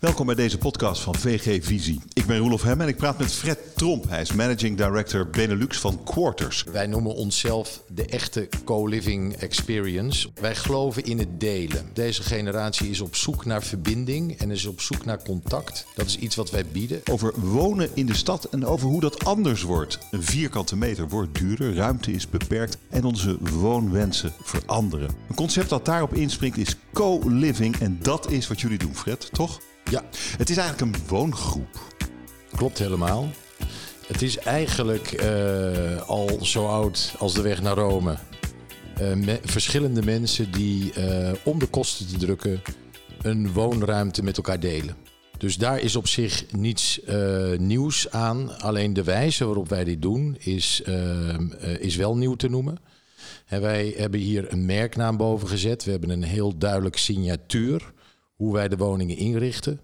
Welkom bij deze podcast van VG Visie. Ik ben Roelof Hem en ik praat met Fred Tromp. Hij is Managing Director Benelux van Quarters. Wij noemen onszelf de echte co-living experience. Wij geloven in het delen. Deze generatie is op zoek naar verbinding en is op zoek naar contact. Dat is iets wat wij bieden. Over wonen in de stad en over hoe dat anders wordt. Een vierkante meter wordt duurder, ruimte is beperkt en onze woonwensen veranderen. Een concept dat daarop inspringt is co-living en dat is wat jullie doen, Fred, toch? Ja, Het is eigenlijk een woongroep. klopt helemaal. Het is eigenlijk eh, al zo oud als de weg naar Rome. Me- verschillende mensen die eh, om de kosten te drukken een woonruimte met elkaar delen. Dus daar is op zich niets nieuws aan. Alleen de wijze waarop wij dit doen is, is wel nieuw te noemen. Wij hebben hier een merknaam boven gezet. We hebben een heel duidelijk signatuur hoe wij de woningen inrichten.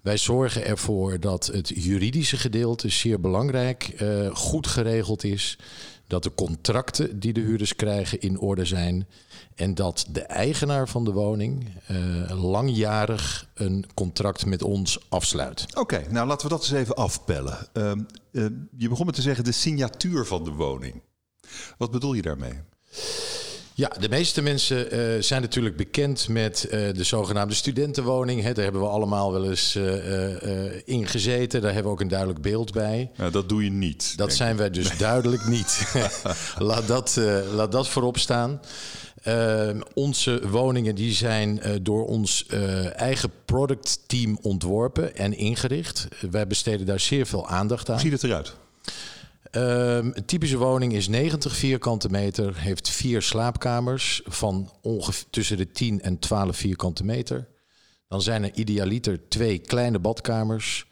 Wij zorgen ervoor dat het juridische gedeelte zeer belangrijk eh, goed geregeld is. Dat de contracten die de huurders krijgen in orde zijn. En dat de eigenaar van de woning eh, langjarig een contract met ons afsluit. Oké, nou laten we dat eens even afpellen. Ehm, eh, je begon met te zeggen de signatuur van de woning. Wat bedoel je daarmee? Ja, de meeste mensen eh, zijn natuurlijk bekend met eh, de zogenaamde studentenwoning. Hè, daar hebben we allemaal wel eens eh, in gezeten. Daar hebben we ook een duidelijk beeld bij. Nou, dat doe je niet. Dat zijn wij dus duidelijk niet. laat, dat, laat dat voorop staan. Eh, onze woningen die zijn door ons eigen productteam ontworpen en ingericht. Wij besteden daar zeer veel aandacht aan. Hoe ziet het eruit? Ehm, een typische woning is 90 vierkante meter, heeft vier slaapkamers van ongeveer tussen de 10 en 12 vierkante meter. Dan zijn er idealiter twee kleine badkamers.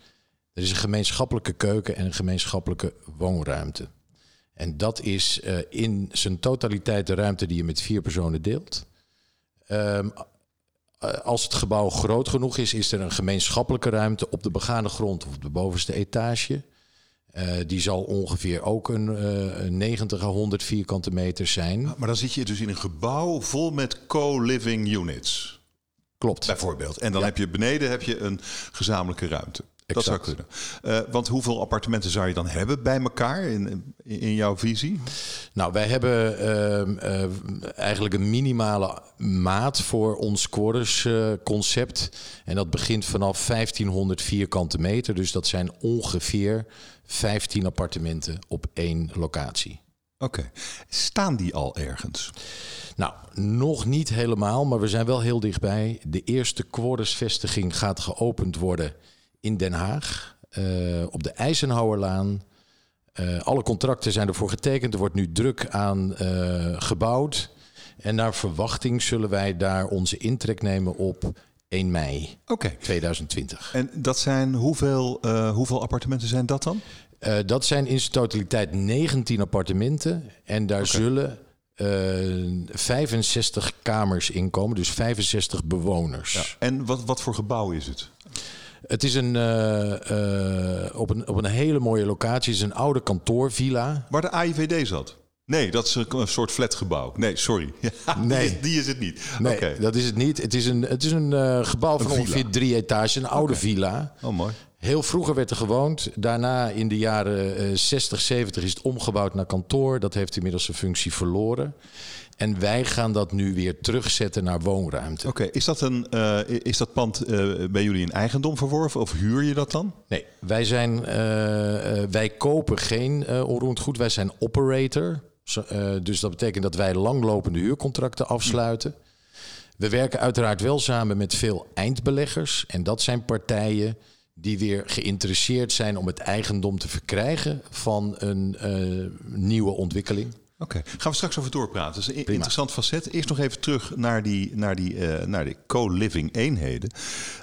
Er is een gemeenschappelijke keuken en een gemeenschappelijke woonruimte. En dat is eh, in zijn totaliteit de ruimte die je met vier personen deelt. Ehm, eh, als het gebouw groot genoeg is, is er een gemeenschappelijke ruimte op de begane grond of op de bovenste etage. Eh, die zal ongeveer ook een, eh, een 90 à 100 vierkante meter zijn. Maar dan zit je dus in een gebouw vol met co-living units, Klopt. bijvoorbeeld. En dan heb je beneden heb je een gezamenlijke ruimte. Dat zou Exact. kunnen. Eh, want hoeveel appartementen zou je dan hebben bij elkaar in, in jouw visie? Nou, wij hebben ehm, eh, eigenlijk een minimale maat voor ons quarters concept. En dat begint vanaf 1500 vierkante meter. Dus dat zijn ongeveer 15 appartementen op één locatie. Oké. Staan die al ergens? Nou, nog niet helemaal, maar we zijn wel heel dichtbij. De eerste quartersvestiging gaat geopend worden in Den Haag, eh, op de Eisenhowerlaan. Eh, alle contracten zijn ervoor getekend. Er wordt nu druk aan eh, gebouwd. En naar verwachting zullen wij daar onze intrek nemen op 1 mei Oké. 2020. En dat zijn hoeveel, hoeveel appartementen zijn dat dan? Dat zijn in zijn totaliteit 19 appartementen. En daar zullen eh 65 kamers in komen, dus 65 bewoners. En wat, wat voor gebouw is het? Het is een, eh, eh, op een, op een hele mooie locatie. Het is een oude kantoorvilla. Waar de AIVD zat? Nee, dat is een, soort flatgebouw. Nee, sorry. Nee. Die, is, die is het niet. Nee, dat is het niet. Het is een, het is een eh, gebouw van villa. ongeveer drie etages. Een oude villa. Oh, mooi. Heel vroeger werd er gewoond. Daarna in de jaren eh, 60, 70 is het omgebouwd naar kantoor. Dat heeft inmiddels zijn functie verloren. En wij gaan dat nu weer terugzetten naar woonruimte. Oké, is, dat een, eh, is dat pand eh, bij jullie in eigendom verworven of huur je dat dan? Nee, wij, zijn, eh, eh, wij kopen geen eh onroerend goed. Wij zijn operator. Zo, eh, dus dat betekent dat wij langlopende huurcontracten afsluiten. We werken uiteraard wel samen met veel eindbeleggers. En dat zijn partijen die weer geïnteresseerd zijn om het eigendom te verkrijgen van een eh, nieuwe ontwikkeling. Oké, gaan we straks over doorpraten. Dat is een interessant facet. Eerst nog even terug naar die, naar die, eh, naar die co-living eenheden.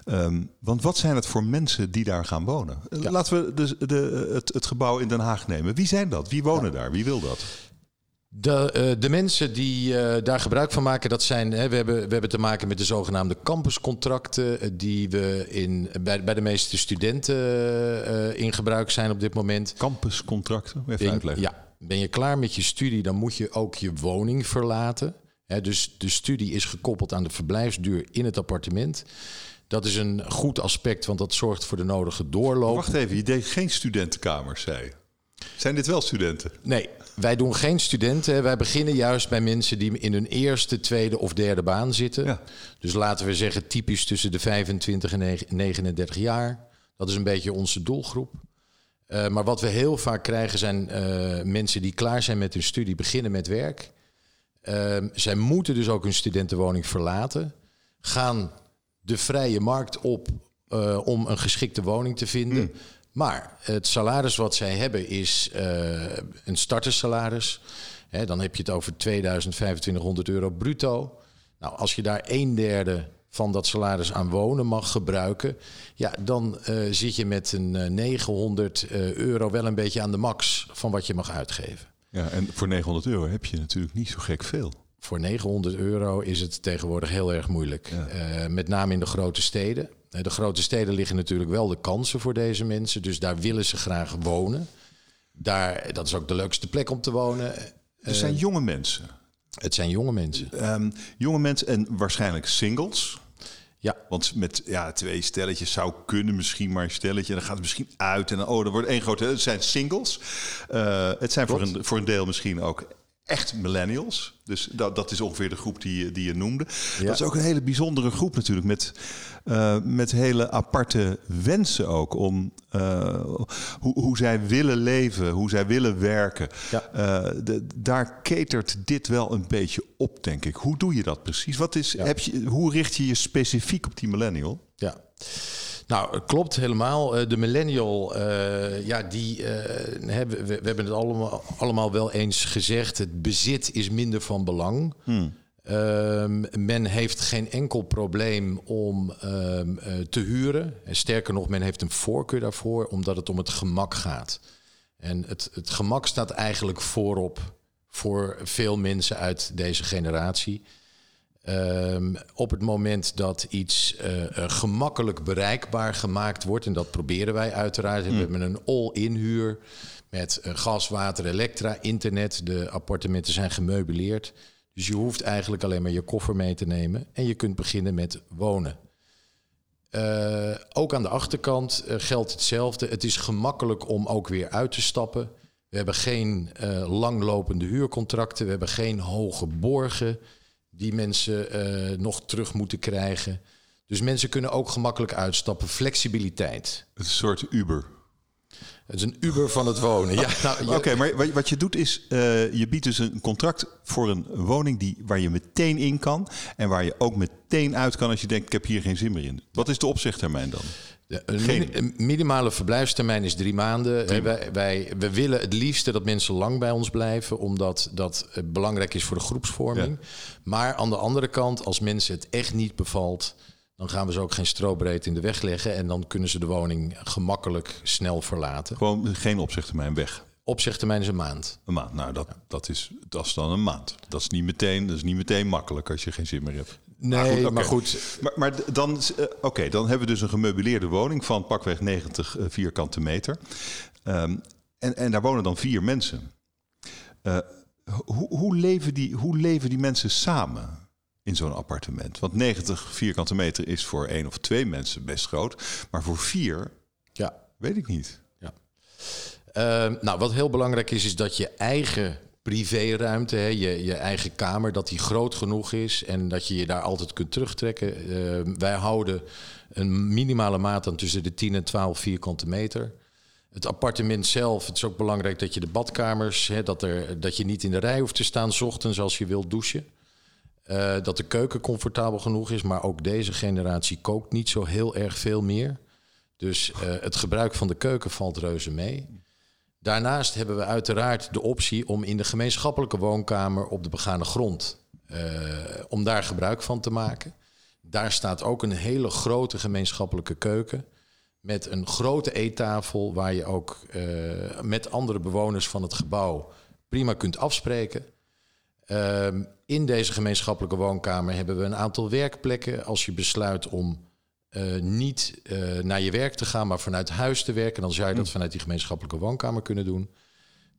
Ehm, want wat zijn het voor mensen die daar gaan wonen? Laten we de, de, het, het gebouw in Den Haag nemen. Wie zijn dat? Wie wonen daar? Wie wil dat? De, eh, de mensen die eh, daar gebruik van maken, dat zijn. Hè, we, hebben, we hebben te maken met de zogenaamde campuscontracten. eh, die we in, bij, bij de meeste studenten in gebruik zijn op dit moment. Campuscontracten? Even uitleggen. ja, ben je klaar met je studie, dan moet je ook je woning verlaten. Hè, dus de studie is gekoppeld aan de verblijfsduur in het appartement. Dat is een goed aspect, want dat zorgt voor de nodige doorloop. Wacht even, je deed geen studentenkamers, zei Zijn dit wel studenten? Nee, wij doen geen studenten. Wij beginnen juist bij mensen die in hun eerste, tweede of derde baan zitten. Ja. Dus laten we zeggen typisch tussen de 25 en 39 jaar. Dat is een beetje onze doelgroep. Uh, maar wat we heel vaak krijgen zijn uh, mensen die klaar zijn met hun studie, beginnen met werk. Uh, zij moeten dus ook hun studentenwoning verlaten. Gaan de vrije markt op om een geschikte woning te vinden. Mm. Maar het salaris wat zij hebben is een startersalaris. Hè, dan heb je het over 2000, 2500 euro bruto. Nou, als je daar een derde van dat salaris aan wonen mag gebruiken, ja, dan uh, zit je met een 900 uh, eh, euro wel een beetje aan de max van wat je mag uitgeven. Ja, en voor 900 euro heb je natuurlijk niet zo gek veel. Voor 900 euro is het tegenwoordig heel erg moeilijk. Met name in de grote steden. De grote steden liggen natuurlijk wel de kansen voor deze mensen. Dus daar willen ze graag wonen. Daar, dat is ook de leukste plek om te wonen. Er zijn jonge mensen. Het zijn jonge mensen. Um, jonge mensen en waarschijnlijk singles. Ja. Want met ja, twee stelletjes zou kunnen misschien maar een stelletje. Dan gaat het misschien uit en dan, oh, er wordt één grote... Het zijn singles. Uh, het zijn voor een, voor een deel misschien ook echt millennials. Dus dat, dat is ongeveer de groep die, die je noemde. Dat is ook een hele bijzondere groep natuurlijk. Met, uh, met hele aparte wensen ook. Om uh, hoe, hoe zij willen leven, hoe zij willen werken. Ja. Uh, de, daar catert dit wel een beetje op, denk ik. Hoe doe je dat precies? Wat is, heb je, hoe richt je je specifiek op die millennial? Ja. Nou, klopt helemaal. Eh, de millennial, uh, ja, die uh, hebben, we, we, hebben het allemaal, allemaal wel eens gezegd. Het bezit is minder van belang. Hmm. Um, men heeft geen enkel probleem om um, te huren. En sterker nog, men heeft een voorkeur daarvoor, omdat het om het gemak gaat. En het, het gemak staat eigenlijk voorop voor veel mensen uit deze generatie. Um, op het moment dat iets uh, gemakkelijk bereikbaar gemaakt wordt, en dat proberen wij uiteraard, mm. we hebben een all-in huur met uh, gas, water, elektra, internet. De appartementen zijn gemeubileerd. Dus je hoeft eigenlijk alleen maar je koffer mee te nemen en je kunt beginnen met wonen. Uh, ook aan de achterkant geldt hetzelfde. Het is gemakkelijk om ook weer uit te stappen. We hebben geen langlopende huurcontracten, we hebben geen hoge borgen die mensen uh, nog terug moeten krijgen. Dus mensen kunnen ook gemakkelijk uitstappen. Flexibiliteit. Een soort Uber. Het is een Uber van het wonen. Ja, nou, Oké, maar wat je doet is, uh, je biedt dus een contract voor een woning die, waar je meteen in kan. En waar je ook meteen uit kan als je denkt, ik heb hier geen zin meer in. Wat is de opzegtermijn dan? Een, minimale verblijfstermijn is drie maanden. Wij, wij, we willen het liefste dat mensen lang bij ons blijven, omdat dat eh, belangrijk is voor de groepsvorming. Maar aan de andere kant, als mensen het echt niet bevalt, dan gaan we ze ook geen strobreed in de weg leggen en dan kunnen ze de woning gemakkelijk snel verlaten. Gewoon geen opzegtermijn weg. Opzegtermijn is een maand. Een maand, nou dat, dat, is, dat is dan een maand. Dat is, niet meteen, dat is niet meteen makkelijk als je geen zin meer hebt. Nee, maar goed. Maar, maar, dan, uh, oké, dan hebben we dus een gemeubileerde woning van pakweg 90 uh, vierkante meter. Um, en, en daar wonen dan vier mensen. Uh, hoe, hoe, leven die, hoe leven die mensen samen in zo'n appartement? Want 90 vierkante meter is voor één of twee mensen best groot. Maar voor vier, ja. weet ik niet. Ja. Uh, nou, wat heel belangrijk is, is dat je eigen privéruimte, hè, je, je eigen kamer, dat die groot genoeg is en dat je je daar altijd kunt terugtrekken. Uh, wij houden een minimale maat aan tussen de 10 en 12 vierkante meter. Het appartement zelf, het is ook belangrijk dat je de badkamers, hè, dat, er, dat je niet in de rij hoeft te staan s ochtends als je wilt douchen. Uh, dat de keuken comfortabel genoeg is, maar ook deze generatie kookt niet zo heel erg veel meer. Dus uh, het gebruik van de keuken valt reuze mee. Daarnaast hebben we uiteraard de optie om in de gemeenschappelijke woonkamer op de begane grond, uh, om daar gebruik van te maken. Daar staat ook een hele grote gemeenschappelijke keuken met een grote eettafel waar je ook uh, met andere bewoners van het gebouw prima kunt afspreken. Uh, in deze gemeenschappelijke woonkamer hebben we een aantal werkplekken. Als je besluit om uh, niet uh, naar je werk te gaan, maar vanuit huis te werken. Dan zou je dat hm. vanuit die gemeenschappelijke woonkamer kunnen doen.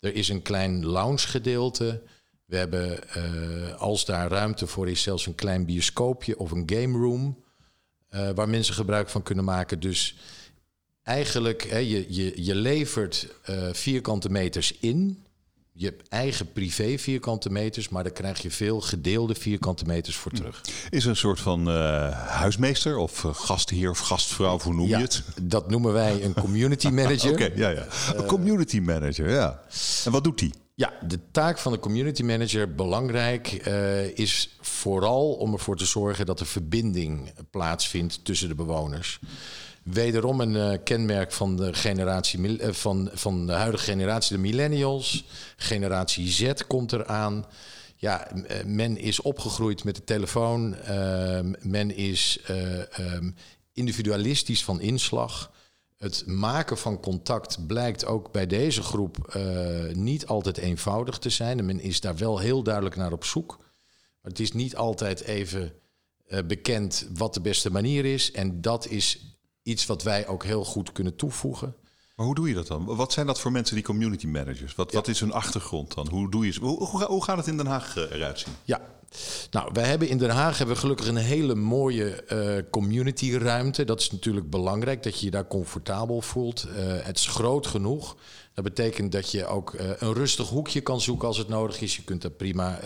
Er is een klein lounge gedeelte. We hebben, uh, als daar ruimte voor is, zelfs een klein bioscoopje of een game room. waar mensen gebruik van kunnen maken. Dus eigenlijk, hè, je, je, je levert vierkante meters in je eigen privé vierkante meters, maar daar krijg je veel gedeelde vierkante meters voor terug. Is er een soort van uh, huismeester of uh, gastheer of gastvrouw, hoe noem je het? Dat noemen wij een community manager. Oké, ja, ja. Een community manager, ja. En wat doet die? Ja, de taak van de community manager, belangrijk, uh, is vooral om ervoor te zorgen dat er verbinding plaatsvindt tussen de bewoners. Wederom een uh, kenmerk van de, generatie, uh, van, van de huidige generatie, de millennials. Generatie Z komt eraan. Ja, uh, men is opgegroeid met de telefoon. Ehm, men is um, individualistisch van inslag. Het maken van contact blijkt ook bij deze groep niet altijd eenvoudig te zijn. En men is daar wel heel duidelijk naar op zoek. Maar het is niet altijd even bekend wat de beste manier is. En dat is iets wat wij ook heel goed kunnen toevoegen. Maar hoe doe je dat dan? Wat zijn dat voor mensen, die community managers? Wat, wat is hun achtergrond dan? Hoe, doe je, hoe, hoe, hoe gaat het in Den Haag eh, eruit zien? Ja, nou, wij hebben in Den Haag hebben we gelukkig een hele mooie uh, communityruimte. Dat is natuurlijk belangrijk, dat je je daar comfortabel voelt. Uh, het is groot genoeg. Dat betekent dat je ook uh, een rustig hoekje kan zoeken als het nodig is. Je kunt daar prima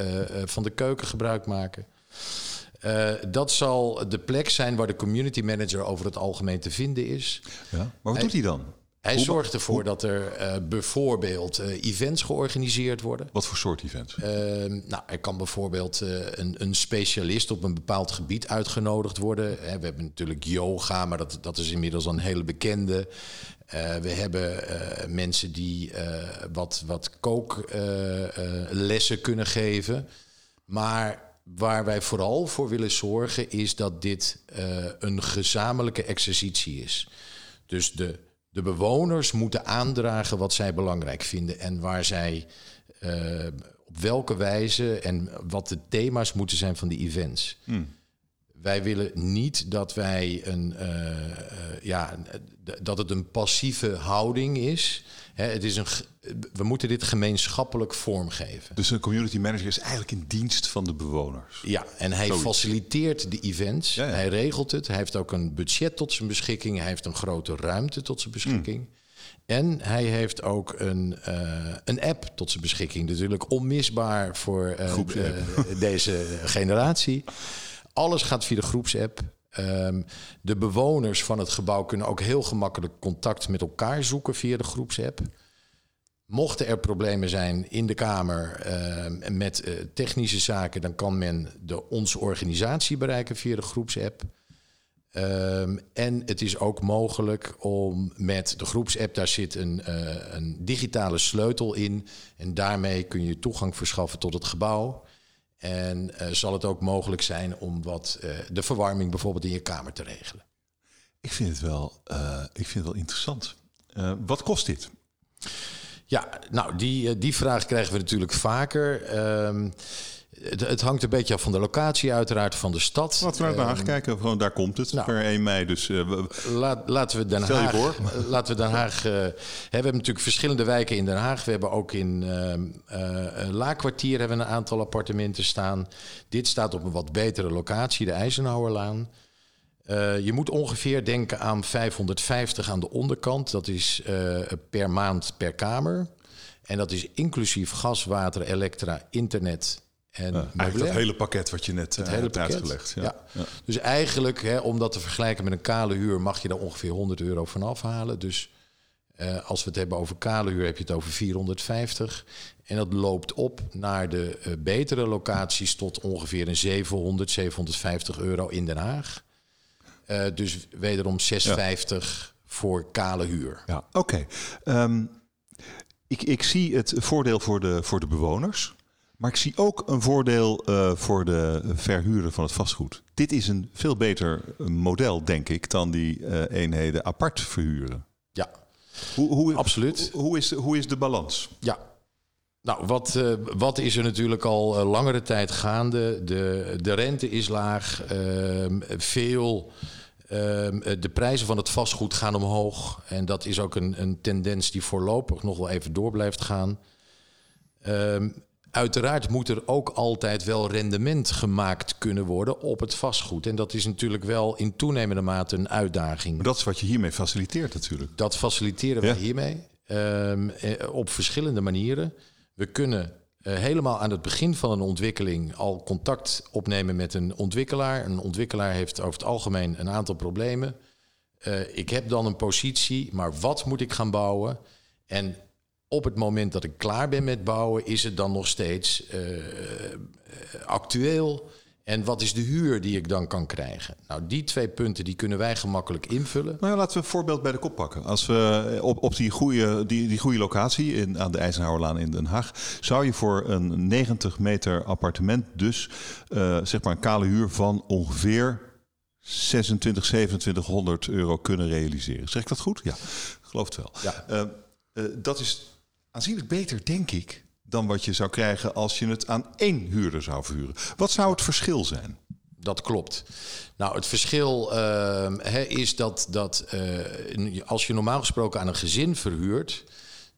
van de keuken gebruik maken. Uh, dat zal de plek zijn waar de community manager over het algemeen te vinden is. Ja, maar wat hij, doet hij dan? Hij zorgt ervoor hoe? dat er uh, bijvoorbeeld uh, events georganiseerd worden. Wat voor soort events? nou, er kan bijvoorbeeld een, een, specialist op een bepaald gebied uitgenodigd worden. we hebben natuurlijk yoga, maar dat, dat is inmiddels een hele bekende. we hebben mensen die wat, wat kooklessen kunnen geven. Maar waar wij vooral voor willen zorgen is dat dit uh, een gezamenlijke exercitie is. Dus de, de bewoners moeten aandragen wat zij belangrijk vinden en waar zij uh, op welke wijze en wat de thema's moeten zijn van de events. Hmm. Wij willen niet dat wij een, uh, ja, dat het een passieve houding is het is een, we moeten dit gemeenschappelijk vormgeven. Dus een community manager is eigenlijk in dienst van de bewoners. Ja, en hij faciliteert de events. Hij regelt het. Hij heeft ook een budget tot zijn beschikking. Hij heeft een grote ruimte tot zijn beschikking. Hmm. En hij heeft ook een, uh, een app tot zijn beschikking. Natuurlijk onmisbaar voor uh, de, deze generatie. Alles gaat via de groepsapp. Um, de bewoners van het gebouw kunnen ook heel gemakkelijk contact met elkaar zoeken via de groepsapp. Mochten er problemen zijn in de Kamer uh, met uh, technische zaken, dan kan men de, onze organisatie bereiken via de groepsapp. Um, en het is ook mogelijk om met de groepsapp, daar zit een, uh, een digitale sleutel in. En daarmee kun je toegang verschaffen tot het gebouw. En uh, zal het ook mogelijk zijn om wat uh, de verwarming bijvoorbeeld in je kamer te regelen? Ik vind het wel, uh, ik vind het wel interessant. wat kost dit? Ja, nou, die, die vraag krijgen we natuurlijk vaker. Um, het, het, hangt een beetje af van de locatie, uiteraard van de stad. Laten we naar Den Haag um, kijken, gewoon daar komt het nou, per 1 mei. Dus, uh, laat, laten we Den Haag. Voor. laten we Den Haag. Uh, we hebben natuurlijk verschillende wijken in Den Haag. We hebben ook in uh, Laakkwartier hebben we een aantal appartementen staan. Dit staat op een wat betere locatie, de Eisenhowerlaan. Uh, je moet ongeveer denken aan 550 aan de onderkant. Dat is per maand per kamer. En dat is inclusief gas, water, elektra, internet en ja, eigenlijk het hele pakket wat je net het uh, hebt pakket. uitgelegd. Ja. ja. Dus eigenlijk, hè, om dat te vergelijken met een kale huur, mag je daar ongeveer 100 euro van afhalen. Dus uh, als we het hebben over kale huur, heb je het over 450. En dat loopt op naar de uh, betere locaties tot ongeveer een 700, 750 euro in Den Haag. dus wederom 650 voor kale huur. Ja, oké. Okay. Um, ik, ik zie het voordeel voor de, voor de bewoners. Maar ik zie ook een voordeel uh, voor de verhuren van het vastgoed. Dit is een veel beter model, denk ik, dan die uh, eenheden apart verhuren. Ja, hoe, hoe, absoluut. Hoe, hoe, is, hoe is de balans? Ja, nou, wat, uh, wat is er natuurlijk al langere tijd gaande? De, de rente is laag, ehm, veel. Ehm, de prijzen van het vastgoed gaan omhoog. En dat is ook een, een tendens die voorlopig nog wel even door blijft gaan. Um, Uiteraard moet er ook altijd wel rendement gemaakt kunnen worden op het vastgoed. En dat is natuurlijk wel in toenemende mate een uitdaging. Maar dat is wat je hiermee faciliteert natuurlijk. Dat faciliteren we hiermee um, op verschillende manieren. We kunnen uh, helemaal aan het begin van een ontwikkeling al contact opnemen met een ontwikkelaar. Een ontwikkelaar heeft over het algemeen een aantal problemen. Uh, ik heb dan een positie, maar wat moet ik gaan bouwen? En op het moment dat ik klaar ben met bouwen, is het dan nog steeds uh, actueel? En wat is de huur die ik dan kan krijgen? Nou, die twee punten die kunnen wij gemakkelijk invullen. Nou ja, laten we een voorbeeld bij de kop pakken. Als we op, op die, goede, die, die goede locatie in, aan de IJzenhouwerlaan in Den Haag... zou je voor een 90 meter appartement dus uh, zeg maar een kale huur van ongeveer 26, 2700 euro kunnen realiseren. Zeg ik dat goed? Ja, geloof het wel. Ja. Uh, uh, dat is aanzienlijk beter, denk ik, dan wat je zou krijgen als je het aan één huurder zou verhuren. Wat zou het verschil zijn? Dat klopt. Nou, het verschil uh, is dat, dat uh, als je normaal gesproken aan een gezin verhuurt,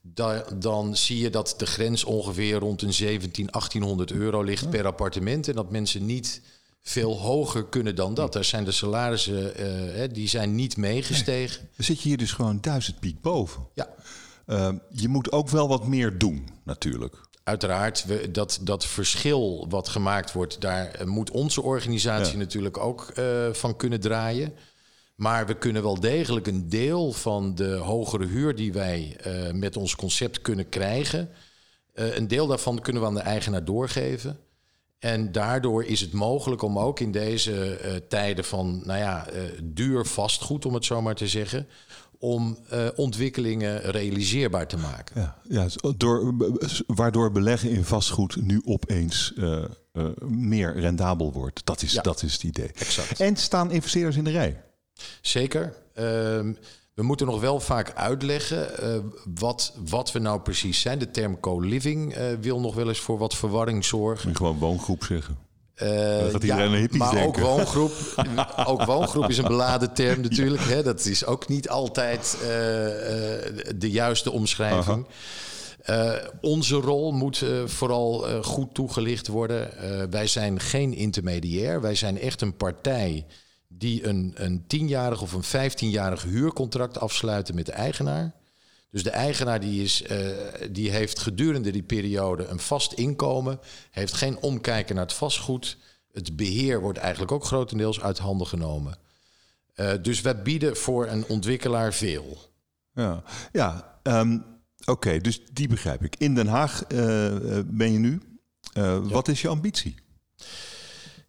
da dan zie je dat de grens ongeveer rond een 17, 1800 euro ligt per appartement. En dat mensen niet veel hoger kunnen dan dat. Daar zijn de salarissen, uh, die zijn niet meegestegen. Nee. Dan zit je hier dus gewoon duizend piek boven. Ja. Ehm, je moet ook wel wat meer doen, natuurlijk. Uiteraard, we, dat, dat verschil wat gemaakt wordt, daar moet onze organisatie natuurlijk ook uh, van kunnen draaien. Maar we kunnen wel degelijk een deel van de hogere huur die wij uh, met ons concept kunnen krijgen, een deel daarvan kunnen we aan de eigenaar doorgeven. En daardoor is het mogelijk om ook in deze tijden van nou ja, duur vastgoed, om het zo maar te zeggen, om uh, ontwikkelingen realiseerbaar te maken. Ja, ja, door, waardoor beleggen in vastgoed nu opeens uh, uh, meer rendabel wordt. Dat is, ja. dat is het idee. Exact. En staan investeerders in de rij? Zeker. Ehm, we moeten nog wel vaak uitleggen wat, wat we nou precies zijn. De term co-living wil nog wel eens voor wat verwarring zorgen. Gewoon woongroep zeggen. Uh, dat ja, maar denken. ook woongroep, ook woongroep is een beladen term natuurlijk. Hè. Dat is ook niet altijd uh, de juiste omschrijving. Uh, onze rol moet vooral goed toegelicht worden. wij zijn geen intermediair. Wij zijn echt een partij die een, een tienjarig of een vijftienjarig huurcontract afsluiten met de eigenaar. Dus de eigenaar die, is, uh, die heeft gedurende die periode een vast inkomen, heeft geen omkijken naar het vastgoed. Het beheer wordt eigenlijk ook grotendeels uit handen genomen. Uh, dus wij bieden voor een ontwikkelaar veel. Ja, ja um, oké, okay, dus die begrijp ik. In Den Haag uh, ben je nu. Ja. Wat is je ambitie?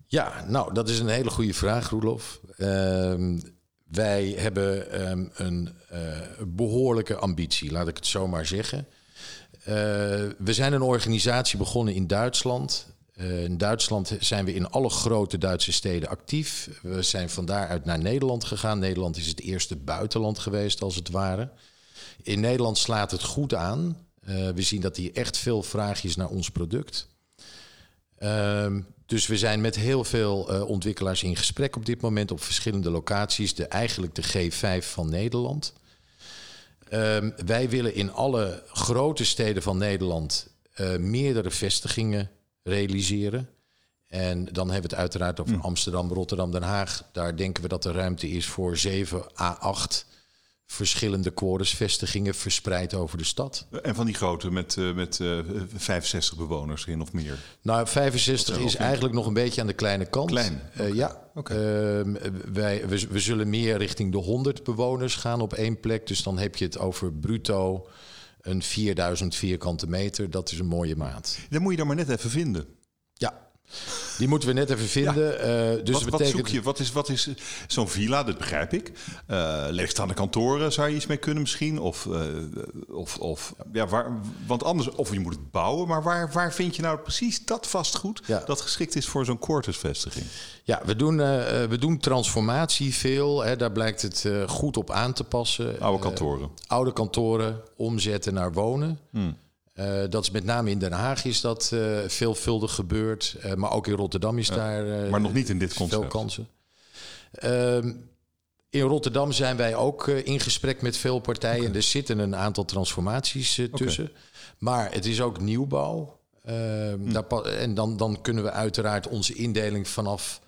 Ja, nou, dat is een hele goede vraag, Roelof. Ehm, wij hebben um, een uh, behoorlijke ambitie, laat ik het zo maar zeggen. Uh, we zijn een organisatie begonnen in Duitsland. Uh, in Duitsland zijn we in alle grote Duitse steden actief. We zijn van daaruit naar Nederland gegaan. Nederland is het eerste buitenland geweest, als het ware. In Nederland slaat het goed aan. we zien dat hier echt veel vraag is naar ons product. Ehm, dus we zijn met heel veel uh, ontwikkelaars in gesprek op dit moment op verschillende locaties. De, eigenlijk de G5 van Nederland. Um, wij willen in alle grote steden van Nederland uh, meerdere vestigingen realiseren. En dan hebben we het uiteraard over hm. Amsterdam, Rotterdam, Den Haag. Daar denken we dat er ruimte is voor 7 à 8 verschillende quorusvestigingen verspreid over de stad. En van die grote met, uh, met uh, eh, 65 bewoners in of meer? Nou, 65 is eigenlijk nog een beetje aan de kleine kant. Klein? Okay. Uh, ja. Okay. wij, we, we, zullen meer richting de 100 bewoners gaan op één plek. Dus dan heb je het over bruto een 4000 vierkante meter. Dat is een mooie maat. Dan moet je dan maar net even vinden. Die moeten we net even vinden. Ja. Uh, dus wat, betekent... wat zoek je? Wat is, wat is zo'n villa? Dat begrijp ik. Uh, leegstaande kantoren zou je iets mee kunnen misschien? Of, uh, of, of ja, waar, want anders, of je moet het bouwen. Maar waar, waar vind je nou precies dat vastgoed ja. dat geschikt is voor zo'n quartersvestiging? Ja, we doen, we doen transformatie veel. Hè. Daar blijkt het goed op aan te passen. Oude kantoren. oude kantoren omzetten naar wonen. Hmm. Uh, dat is met name in Den Haag is dat uh, veelvuldig gebeurd. Uh, maar ook in Rotterdam is ja, daar maar nog niet in dit concept. veel kansen. Ehm, in Rotterdam zijn wij ook in gesprek met veel partijen. Okay. Er zitten een aantal transformaties tussen. Okay. Maar het is ook nieuwbouw. Ehm, daar en dan, dan kunnen we uiteraard onze indeling vanaf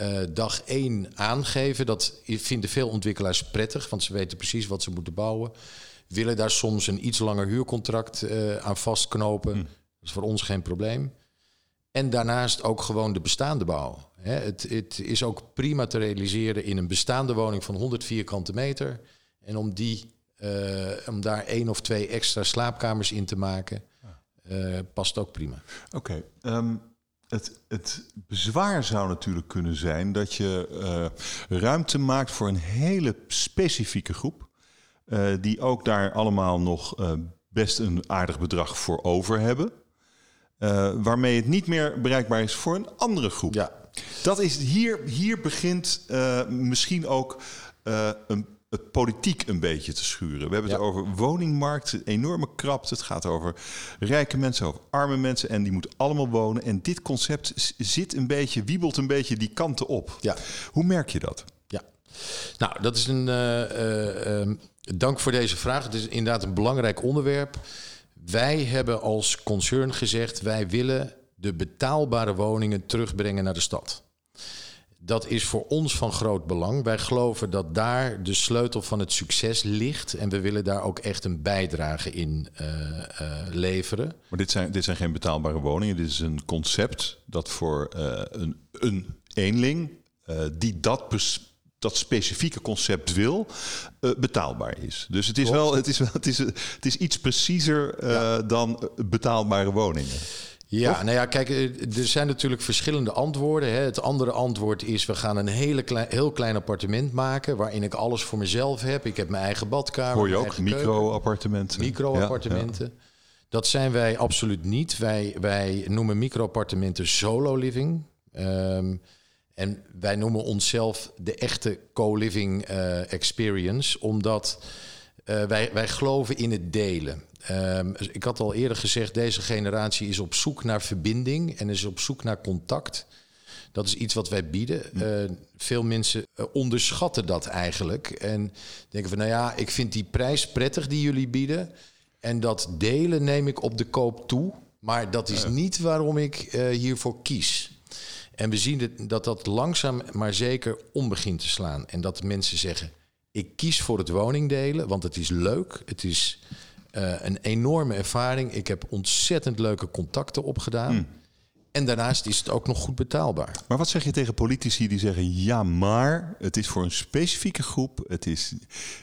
uh, dag 1 aangeven. Dat vinden veel ontwikkelaars prettig, want ze weten precies wat ze moeten bouwen. Willen daar soms een iets langer huurcontract uh, aan vastknopen. Hm. Dat is voor ons geen probleem. En daarnaast ook gewoon de bestaande bouw. het, het, is ook prima te realiseren in een bestaande woning van 100 vierkante meter. En om, die, uh, om daar één of twee extra slaapkamers in te maken, uh, past ook prima. Oké. Okay, um, het, het, bezwaar zou natuurlijk kunnen zijn dat je uh, ruimte maakt voor een hele specifieke groep. Die ook daar allemaal nog best een aardig bedrag voor over hebben. Uh, waarmee het niet meer bereikbaar is voor een andere groep. Ja. Dat is hier, hier begint misschien ook een, het politiek een beetje te schuren. We hebben het over woningmarkt, enorme krapte. Het gaat over rijke mensen, over arme mensen. En die moeten allemaal wonen. En dit concept zit een beetje, wiebelt een beetje die kanten op. Ja. Hoe merk je dat? Nou, dat is een. Uh, dank voor deze vraag. Het is inderdaad een belangrijk onderwerp. Wij hebben als concern gezegd: wij willen de betaalbare woningen terugbrengen naar de stad. Dat is voor ons van groot belang. Wij geloven dat daar de sleutel van het succes ligt. En we willen daar ook echt een bijdrage in uh, leveren. Maar dit zijn, dit zijn geen betaalbare woningen. Dit is een concept dat voor een, een eenling die dat dat specifieke concept wil, uh, betaalbaar is. Dus het is wel, het is, wel, het is, het is iets preciezer uh, dan betaalbare woningen. Ja, nou ja, kijk, eh, er zijn natuurlijk verschillende antwoorden. Hè. Het andere antwoord is: we gaan een hele klein, heel klein appartement maken. waarin ik alles voor mezelf heb. Ik heb mijn eigen badkamer. Hoor je ook micro-appartementen? Micro-appartementen. Ja, Dat zijn wij absoluut niet. Wij, wij noemen micro-appartementen solo living. Um, en wij noemen onszelf de echte co-living uh, experience, omdat uh, wij, wij geloven in het delen. Um, ik had al eerder gezegd, deze generatie is op zoek naar verbinding en is op zoek naar contact. Dat is iets wat wij bieden. Uh, veel mensen onderschatten dat eigenlijk. En denken van, nou ja, ik vind die prijs prettig die jullie bieden. En dat delen neem ik op de koop toe. Maar dat is niet waarom ik uh, hiervoor kies. En we zien dat dat langzaam maar zeker om begint te slaan. En dat mensen zeggen: ik kies voor het woningdelen, want het is leuk. Het is uh, een enorme ervaring. Ik heb ontzettend leuke contacten opgedaan. Hmm. En daarnaast is het ook nog goed betaalbaar. Maar wat zeg je tegen politici die zeggen: ja, maar het is voor een specifieke groep. Het is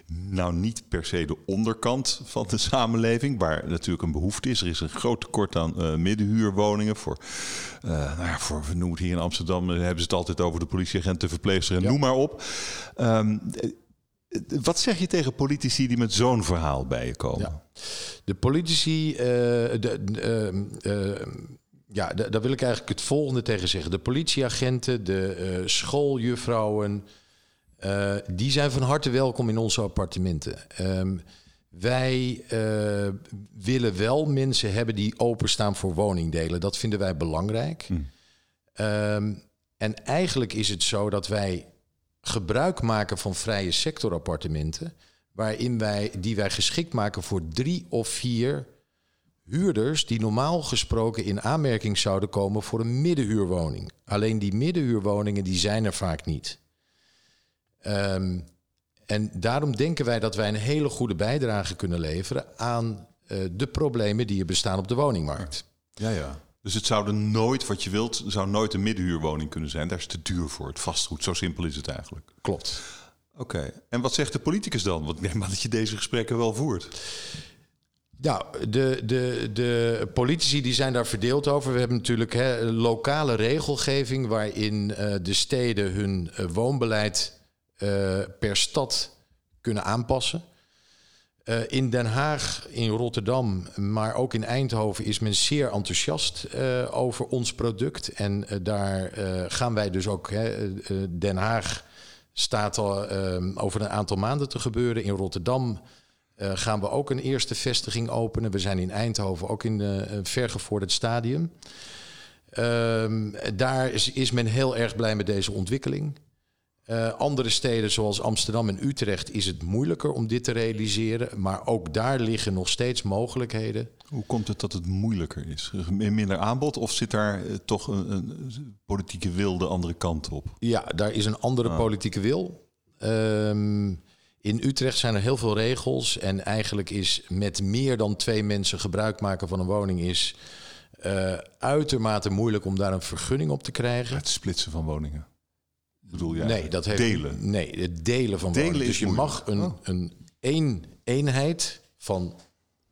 nou niet per se de onderkant van de samenleving, waar natuurlijk een behoefte is. Er is een groot tekort aan uh, middenhuurwoningen. Voor, uh, nou ja, voor, we noemen het hier in Amsterdam, hebben ze het altijd over de politieagenten, verpleegsters en noem maar op. Um, wat zeg je tegen politici die met zo'n verhaal bij je komen? Ja. De politici, de, ja, daar wil ik eigenlijk het volgende tegen zeggen. De politieagenten, de uh, schooljuffrouwen, uh, die zijn van harte welkom in onze appartementen. Um, wij uh, willen wel mensen hebben die openstaan voor woningdelen. Dat vinden wij belangrijk. Hm. Um, en eigenlijk is het zo dat wij gebruik maken van vrije sectorappartementen, waarin wij, die wij geschikt maken voor drie of vier huurders die normaal gesproken in aanmerking zouden komen voor een middenhuurwoning. Alleen die middenhuurwoningen die zijn er vaak niet. Um, en daarom denken wij dat wij een hele goede bijdrage kunnen leveren aan uh, de problemen die er bestaan op de woningmarkt. Ja, ja. Dus het zou er nooit, wat je wilt, zou nooit een middenhuurwoning kunnen zijn. Daar is te duur voor, het vastgoed. Zo simpel is het eigenlijk. Klopt. Oké, en wat zegt de politicus dan? Want ik neem aan dat je deze gesprekken wel voert. Nou, de, de, de politici die zijn daar verdeeld over. We hebben natuurlijk hè, lokale regelgeving waarin uh, de steden hun uh, woonbeleid uh, per stad kunnen aanpassen. in Den Haag, in Rotterdam, maar ook in Eindhoven is men zeer enthousiast over ons product. En daar gaan wij dus ook. Hè, Den Haag staat al over een aantal maanden te gebeuren. In Rotterdam uh, gaan we ook een eerste vestiging openen. We zijn in Eindhoven ook in een vergevorderd stadium. Uh, daar is, is, men heel erg blij met deze ontwikkeling. Uh, andere steden zoals Amsterdam en Utrecht is het moeilijker om dit te realiseren. Maar ook daar liggen nog steeds mogelijkheden. Hoe komt het dat het moeilijker is? Minder aanbod of zit daar uh, toch een, een, politieke wil de andere kant op? Ja, daar is een andere ah. politieke wil. Um, in Utrecht zijn er heel veel regels. En eigenlijk is met meer dan twee mensen gebruik maken van een woning is uh, uitermate moeilijk om daar een vergunning op te krijgen. Het splitsen van woningen. Bedoel jij? Nee, dat heeft, delen. Nee, het delen van delen woningen. Dus je mag een, oh. een één eenheid van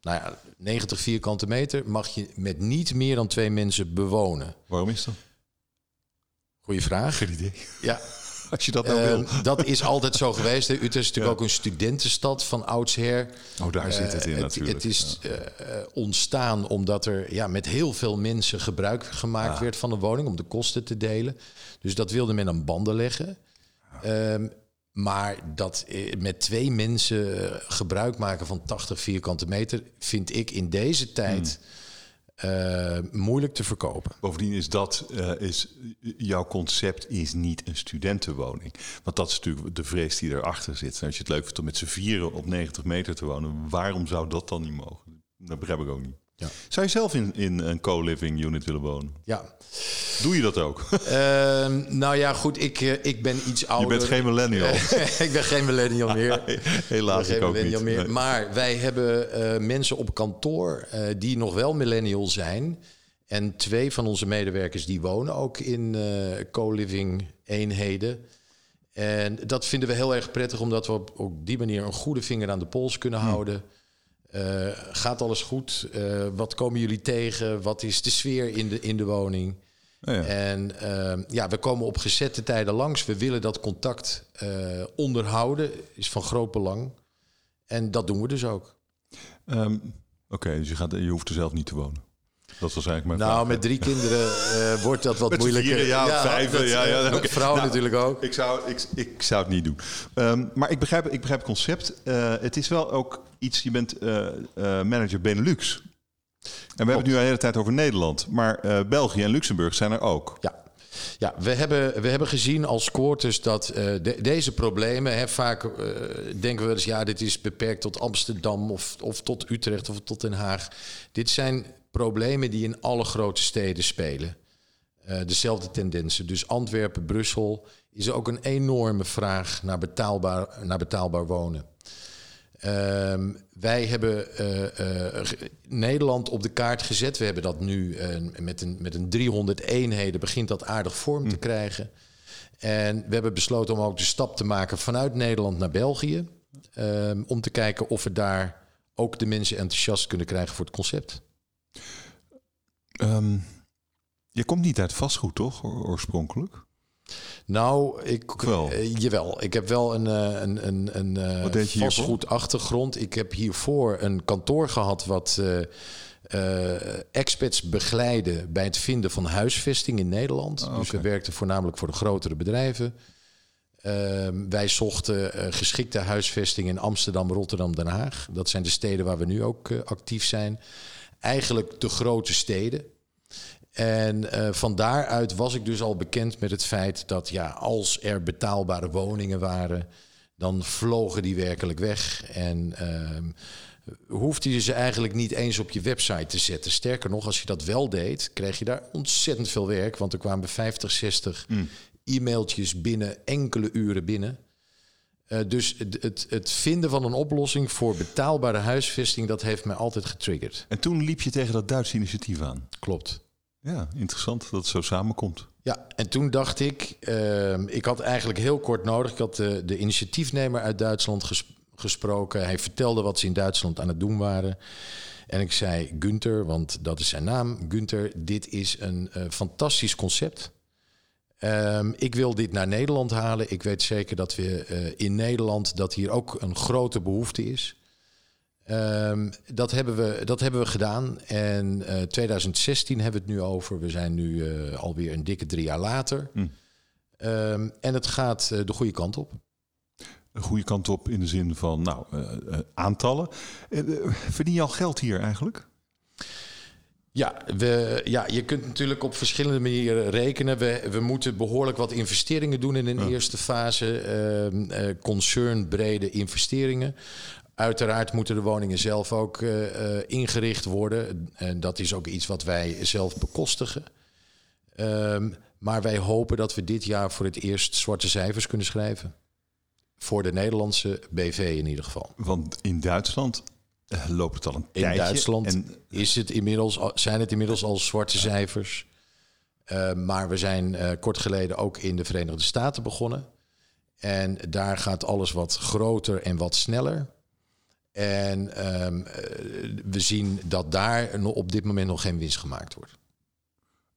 nou ja, 90 vierkante meter mag je met niet meer dan twee mensen bewonen. Waarom is dat? Goeie vraag. Geen idee. Ja, Als je dat nou wil. Ehm, dat is altijd zo geweest. Utrecht is natuurlijk ook een studentenstad van oudsher. Oh, daar zit het in uh, natuurlijk. Het is uh, ontstaan omdat er ja, met heel veel mensen gebruik gemaakt werd van de woning... om de kosten te delen. Dus dat wilde men aan banden leggen. Um, maar dat met twee mensen gebruik maken van 80 vierkante meter... vind ik in deze tijd... Hmm uh, moeilijk te verkopen. Bovendien is dat, uh, is, jouw concept is niet een studentenwoning. Want dat is natuurlijk de vrees die erachter zit. En als je het leuk vindt om met z'n vieren op 90 meter te wonen, waarom zou dat dan niet mogen? Dat begrijp ik ook niet. Ja. Zou je zelf in, in een co-living unit willen wonen? Ja. Doe je dat ook? Uh, nou ja, goed, ik, uh, ik ben iets ouder. Je bent geen millennial. ik ben geen millennial meer. Helaas, ik, ik ook niet. Meer. Nee. Maar wij hebben uh, mensen op kantoor die nog wel millennial zijn. En twee van onze medewerkers die wonen ook in co-living eenheden. En dat vinden we heel erg prettig, omdat we op, op die manier een goede vinger aan de pols kunnen hm. houden. Uh, gaat alles goed? Uh, wat komen jullie tegen? Wat is de sfeer in de, in de woning? Oh ja. En uh, ja, we komen op gezette tijden langs. We willen dat contact onderhouden. Is van groot belang. En dat doen we dus ook. Um, Oké, okay, dus je, gaat, je hoeft er zelf niet te wonen. Dat was eigenlijk mijn Nou, vraag. met drie kinderen uh, wordt dat wat met moeilijker. Vieren, ja, ja, ja, ja, okay. Vrouwen nou, natuurlijk ook. Ik zou, ik, ik zou het niet doen. Um, maar ik begrijp, ik begrijp het concept. Uh, het is wel ook iets, je bent uh, manager Benelux. En we hebben het nu de hele tijd over Nederland. Maar België en Luxemburg zijn er ook. Ja. Ja, we hebben, we hebben gezien als Quartus dat uh, de, deze problemen, hè, vaak uh, denken we eens, ja, dit is beperkt tot Amsterdam of, of tot Utrecht of tot Den Haag. Dit zijn problemen die in alle grote steden spelen. Uh, dezelfde tendensen. Dus Antwerpen, Brussel is ook een enorme vraag naar betaalbaar, naar betaalbaar wonen. Um, wij hebben uh, uh, Nederland op de kaart gezet. We hebben dat nu met, een, met een 300 eenheden begint dat aardig vorm te hm. krijgen. En we hebben besloten om ook de stap te maken vanuit Nederland naar België. Um, om te kijken of we daar ook de mensen enthousiast kunnen krijgen voor het concept. Um, je komt niet uit vastgoed, toch, oorspronkelijk? Nou, ik wel. Uh, jawel. Ik heb wel een, uh, een, een, een uh, vastgoed achtergrond. Ik heb hiervoor een kantoor gehad wat experts begeleiden bij het vinden van huisvesting in Nederland. Oh, dus we werkten voornamelijk voor de grotere bedrijven. Ehm, wij zochten geschikte huisvesting in Amsterdam, Rotterdam, Den Haag. Dat zijn de steden waar we nu ook actief zijn eigenlijk de grote steden. En uh, van daaruit was ik dus al bekend met het feit dat ja, als er betaalbare woningen waren, dan vlogen die werkelijk weg. En uh, hoefde je ze eigenlijk niet eens op je website te zetten. Sterker nog, als je dat wel deed, kreeg je daar ontzettend veel werk. Want er kwamen 50, 60 mm. e-mailtjes binnen, enkele uren binnen. Uh, dus het, het, het, vinden van een oplossing voor betaalbare huisvesting, dat heeft mij altijd getriggerd. En toen liep je tegen dat Duitse initiatief aan. Klopt. Ja, interessant dat het zo samenkomt. Ja, en toen dacht ik, uh, ik had eigenlijk heel kort nodig. Ik had de, de initiatiefnemer uit Duitsland ges, gesproken. Hij vertelde wat ze in Duitsland aan het doen waren. En ik zei, Gunther, want dat is zijn naam. Gunther, dit is een uh, fantastisch concept. Um, ik wil dit naar Nederland halen. Ik weet zeker dat we uh, in Nederland dat hier ook een grote behoefte is. Um, dat, hebben we, dat hebben we gedaan. En uh, 2016 hebben we het nu over. We zijn nu uh, alweer een dikke drie jaar later. Mm. Um, en het gaat de goede kant op. De goede kant op in de zin van nou, aantallen. verdien je al geld hier eigenlijk? Ja, we, ja, je kunt natuurlijk op verschillende manieren rekenen. We, we moeten behoorlijk wat investeringen doen in een eerste fase. Uh, concernbrede investeringen. Uiteraard moeten de woningen zelf ook uh, ingericht worden. En dat is ook iets wat wij zelf bekostigen. Um, maar wij hopen dat we dit jaar voor het eerst zwarte cijfers kunnen schrijven. Voor de Nederlandse BV in ieder geval. Want in Duitsland loopt het al een in tijdje. In Duitsland en, is het inmiddels, zijn het inmiddels al zwarte cijfers. Uh, maar we zijn uh, kort geleden ook in de Verenigde Staten begonnen. En daar gaat alles wat groter en wat sneller. En um, we zien dat daar op dit moment nog geen winst gemaakt wordt.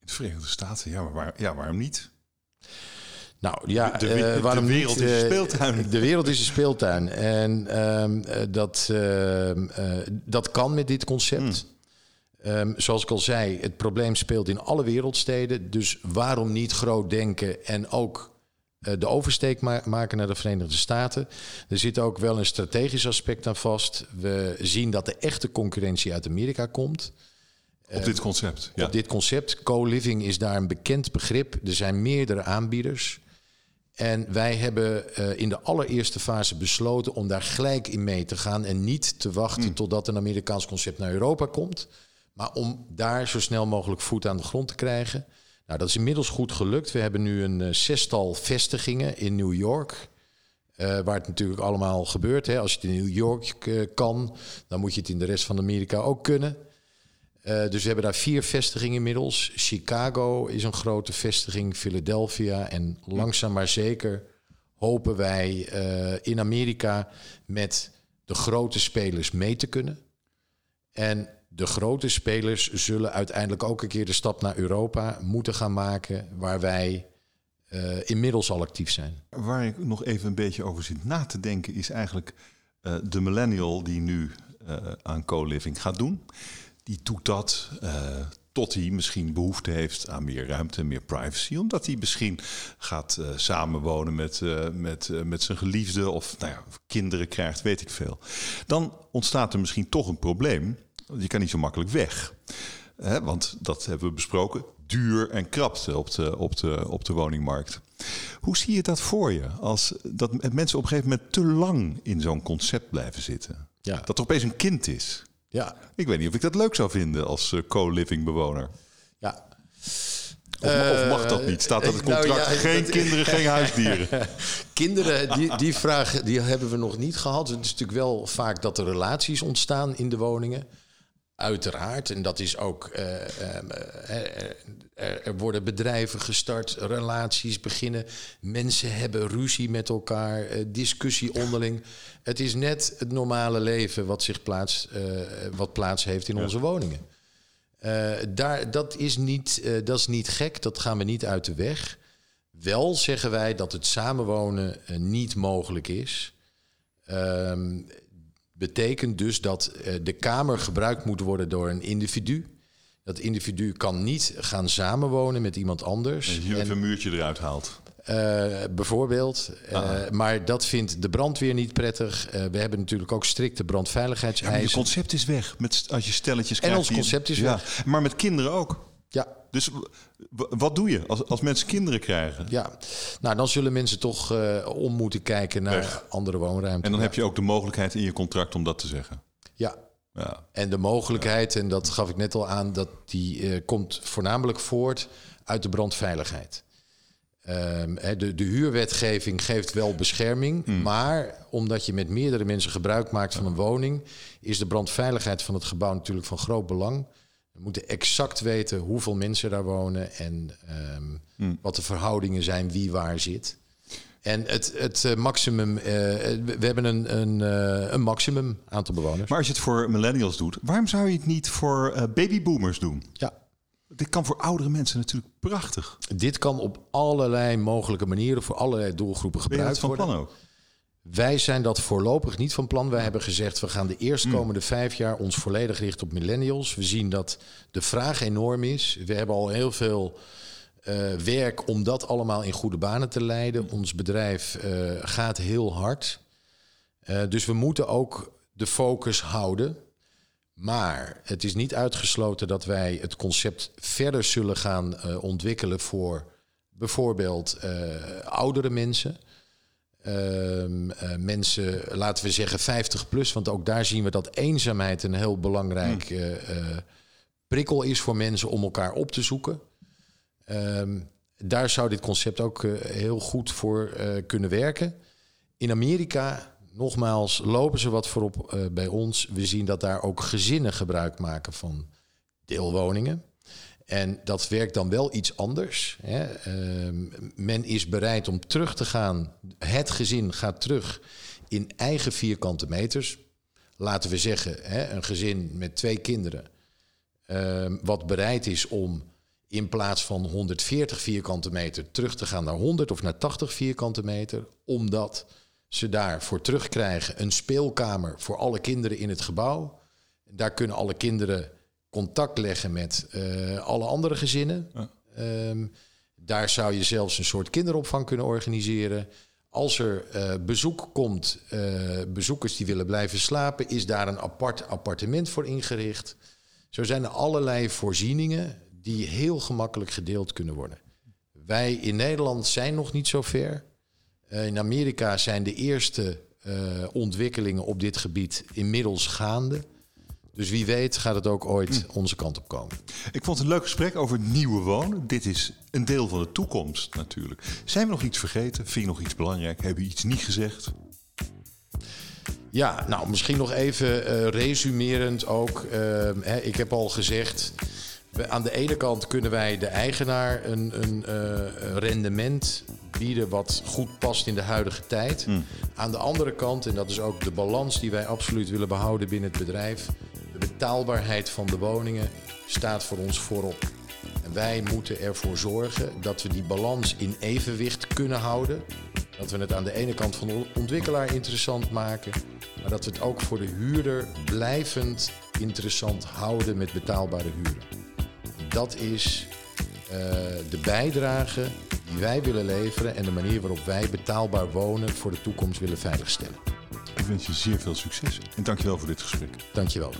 In de Verenigde Staten, ja, maar waar, ja, waarom niet? Nou ja, de, de, uh, waarom de wereld niet? is een speeltuin. De wereld is een speeltuin. En um, dat, uh, uh, dat kan met dit concept. Mm. Um, zoals ik al zei, het probleem speelt in alle wereldsteden. Dus waarom niet groot denken en ook de oversteek ma maken naar de Verenigde Staten? Er zit ook wel een strategisch aspect aan vast. We zien dat de echte concurrentie uit Amerika komt. Op dit concept. Ja. Op dit concept. Co-living is daar een bekend begrip. Er zijn meerdere aanbieders. En wij hebben uh, in de allereerste fase besloten om daar gelijk in mee te gaan en niet te wachten mm. totdat een Amerikaans concept naar Europa komt, maar om daar zo snel mogelijk voet aan de grond te krijgen. Nou, dat is inmiddels goed gelukt. We hebben nu een uh, zestal vestigingen in New York. Uh, waar het natuurlijk allemaal gebeurt. Hè. Als je het in New York kan, dan moet je het in de rest van Amerika ook kunnen. Uh, dus we hebben daar vier vestigingen inmiddels. Chicago is een grote vestiging, Philadelphia. En langzaam maar zeker hopen wij uh, in Amerika met de grote spelers mee te kunnen. En de grote spelers zullen uiteindelijk ook een keer de stap naar Europa moeten gaan maken, waar wij uh, inmiddels al actief zijn. Waar ik nog even een beetje over zit na te denken, is eigenlijk de millennial die nu aan co-living gaat doen die doet dat uh, tot hij misschien behoefte heeft aan meer ruimte, meer privacy. Omdat hij misschien gaat uh, samenwonen met, uh, met, met zijn geliefde of nou ja, kinderen krijgt, weet ik veel. Dan ontstaat er misschien toch een probleem. Je kan niet zo makkelijk weg. Hè, want dat hebben we besproken. Duur en krapte op de, op, de, op de woningmarkt. Hoe zie je dat voor je? Als dat mensen op een gegeven moment te lang in zo'n concept blijven zitten. Ja. Dat er opeens een kind is. Ja. Ik weet niet of ik dat leuk zou vinden als uh, co-living bewoner. Ja. Of, of, mag dat niet? Staat dat het contract? Nou, ja, geen dat, kinderen, geen huisdieren. kinderen, die, die vraag die hebben we nog niet gehad. Het is natuurlijk wel vaak dat er relaties ontstaan in de woningen. Uiteraard. En dat is ook. Uh, uh, er, er, worden bedrijven gestart, relaties beginnen. Mensen hebben ruzie met elkaar, discussie onderling. Het is net het normale leven wat, zich plaats, wat plaats heeft in ja. onze woningen. daar, dat, is niet, dat is niet gek, dat gaan we niet uit de weg. Wel zeggen wij dat het samenwonen niet mogelijk is. Um, betekent dus dat uh, de kamer gebruikt moet worden door een individu. Dat individu kan niet gaan samenwonen met iemand anders. En je even een muurtje eruit haalt. Uh, bijvoorbeeld. Uh, maar dat vindt de brandweer niet prettig. we hebben natuurlijk ook strikte brandveiligheidseisen. Ja, je concept is weg met, als je stelletjes krijgt. En ons concept is weg. Maar met kinderen ook. Ja. Dus wat doe je als, als mensen kinderen krijgen? Ja, nou dan zullen mensen toch uh, om moeten kijken naar andere woonruimte. En dan heb je ook de mogelijkheid in je contract om dat te zeggen. Ja. ja. En de mogelijkheid, en dat gaf ik net al aan, dat die uh, komt voornamelijk voort uit de brandveiligheid. Um, de, de huurwetgeving geeft wel bescherming, mm. maar omdat je met meerdere mensen gebruik maakt van een woning, is de brandveiligheid van het gebouw natuurlijk van groot belang. We moeten exact weten hoeveel mensen daar wonen en um, hmm. wat de verhoudingen zijn, wie waar zit. En het, het uh, maximum, uh, we hebben een, een, uh, een maximum aantal bewoners. Maar als je het voor millennials doet, waarom zou je het niet voor babyboomers doen? Ja. Dit kan voor oudere mensen natuurlijk prachtig. Dit kan op allerlei mogelijke manieren voor allerlei doelgroepen gebruikt van worden. Plan ook? Wij zijn dat voorlopig niet van plan. Wij hebben gezegd, we gaan de eerstkomende mm. vijf jaar ons volledig richten op millennials. We zien dat de vraag enorm is. We hebben al heel veel uh, werk om dat allemaal in goede banen te leiden. Ons bedrijf uh, gaat heel hard. Uh, dus we moeten ook de focus houden Maar het is niet uitgesloten dat wij het concept verder zullen gaan ontwikkelen voor bijvoorbeeld oudere mensen. Uh, mensen, laten we zeggen 50 plus, want ook daar zien we dat eenzaamheid een heel belangrijk hmm. prikkel is voor mensen om elkaar op te zoeken. Ehm, daar zou dit concept ook heel goed voor kunnen werken. In Amerika nogmaals, lopen ze wat voorop uh, bij ons. We zien dat daar ook gezinnen gebruik maken van deelwoningen. En dat werkt dan wel iets anders. Hè. Uh, men is bereid om terug te gaan. Het gezin gaat terug in eigen vierkante meters. Laten we zeggen, hè, een gezin met twee kinderen. Uh, wat bereid is om in plaats van 140 vierkante meter terug te gaan naar 100 of naar 80 vierkante meter. Omdat ze daarvoor terugkrijgen een speelkamer voor alle kinderen in het gebouw. Daar kunnen alle kinderen contact leggen met uh, alle andere gezinnen. Um, daar zou je zelfs een soort kinderopvang kunnen organiseren. Als er uh, bezoek komt, uh, bezoekers die willen blijven slapen, is daar een apart appartement voor ingericht. Zo zijn er allerlei voorzieningen die heel gemakkelijk gedeeld kunnen worden. Wij in Nederland zijn nog niet zo ver. Eh, in Amerika zijn de eerste ontwikkelingen op dit gebied inmiddels gaande. Dus wie weet gaat het ook ooit hm. onze kant op komen. Ik vond het een leuk gesprek over nieuwe wonen. Dit is een deel van de toekomst natuurlijk. Zijn we nog iets vergeten? Vind je nog iets belangrijk? Hebben we iets niet gezegd? Ja, nou misschien nog even uh, resumerend ook. Uh, hè, ik heb al gezegd, aan de ene kant kunnen wij de eigenaar een, een, uh, rendement bieden wat goed past in de huidige tijd. Hmm. Aan de andere kant, en dat is ook de balans die wij absoluut willen behouden binnen het bedrijf, betaalbaarheid van de woningen staat voor ons voorop. En wij moeten ervoor zorgen dat we die balans in evenwicht kunnen houden. Dat we het aan de ene kant van de ontwikkelaar interessant maken, maar dat we het ook voor de huurder blijvend interessant houden met betaalbare huren dat is uh, de bijdrage die wij willen leveren en de manier waarop wij betaalbaar wonen voor de toekomst willen veiligstellen. Ik wens je zeer veel succes en dankjewel voor dit gesprek. Dankjewel.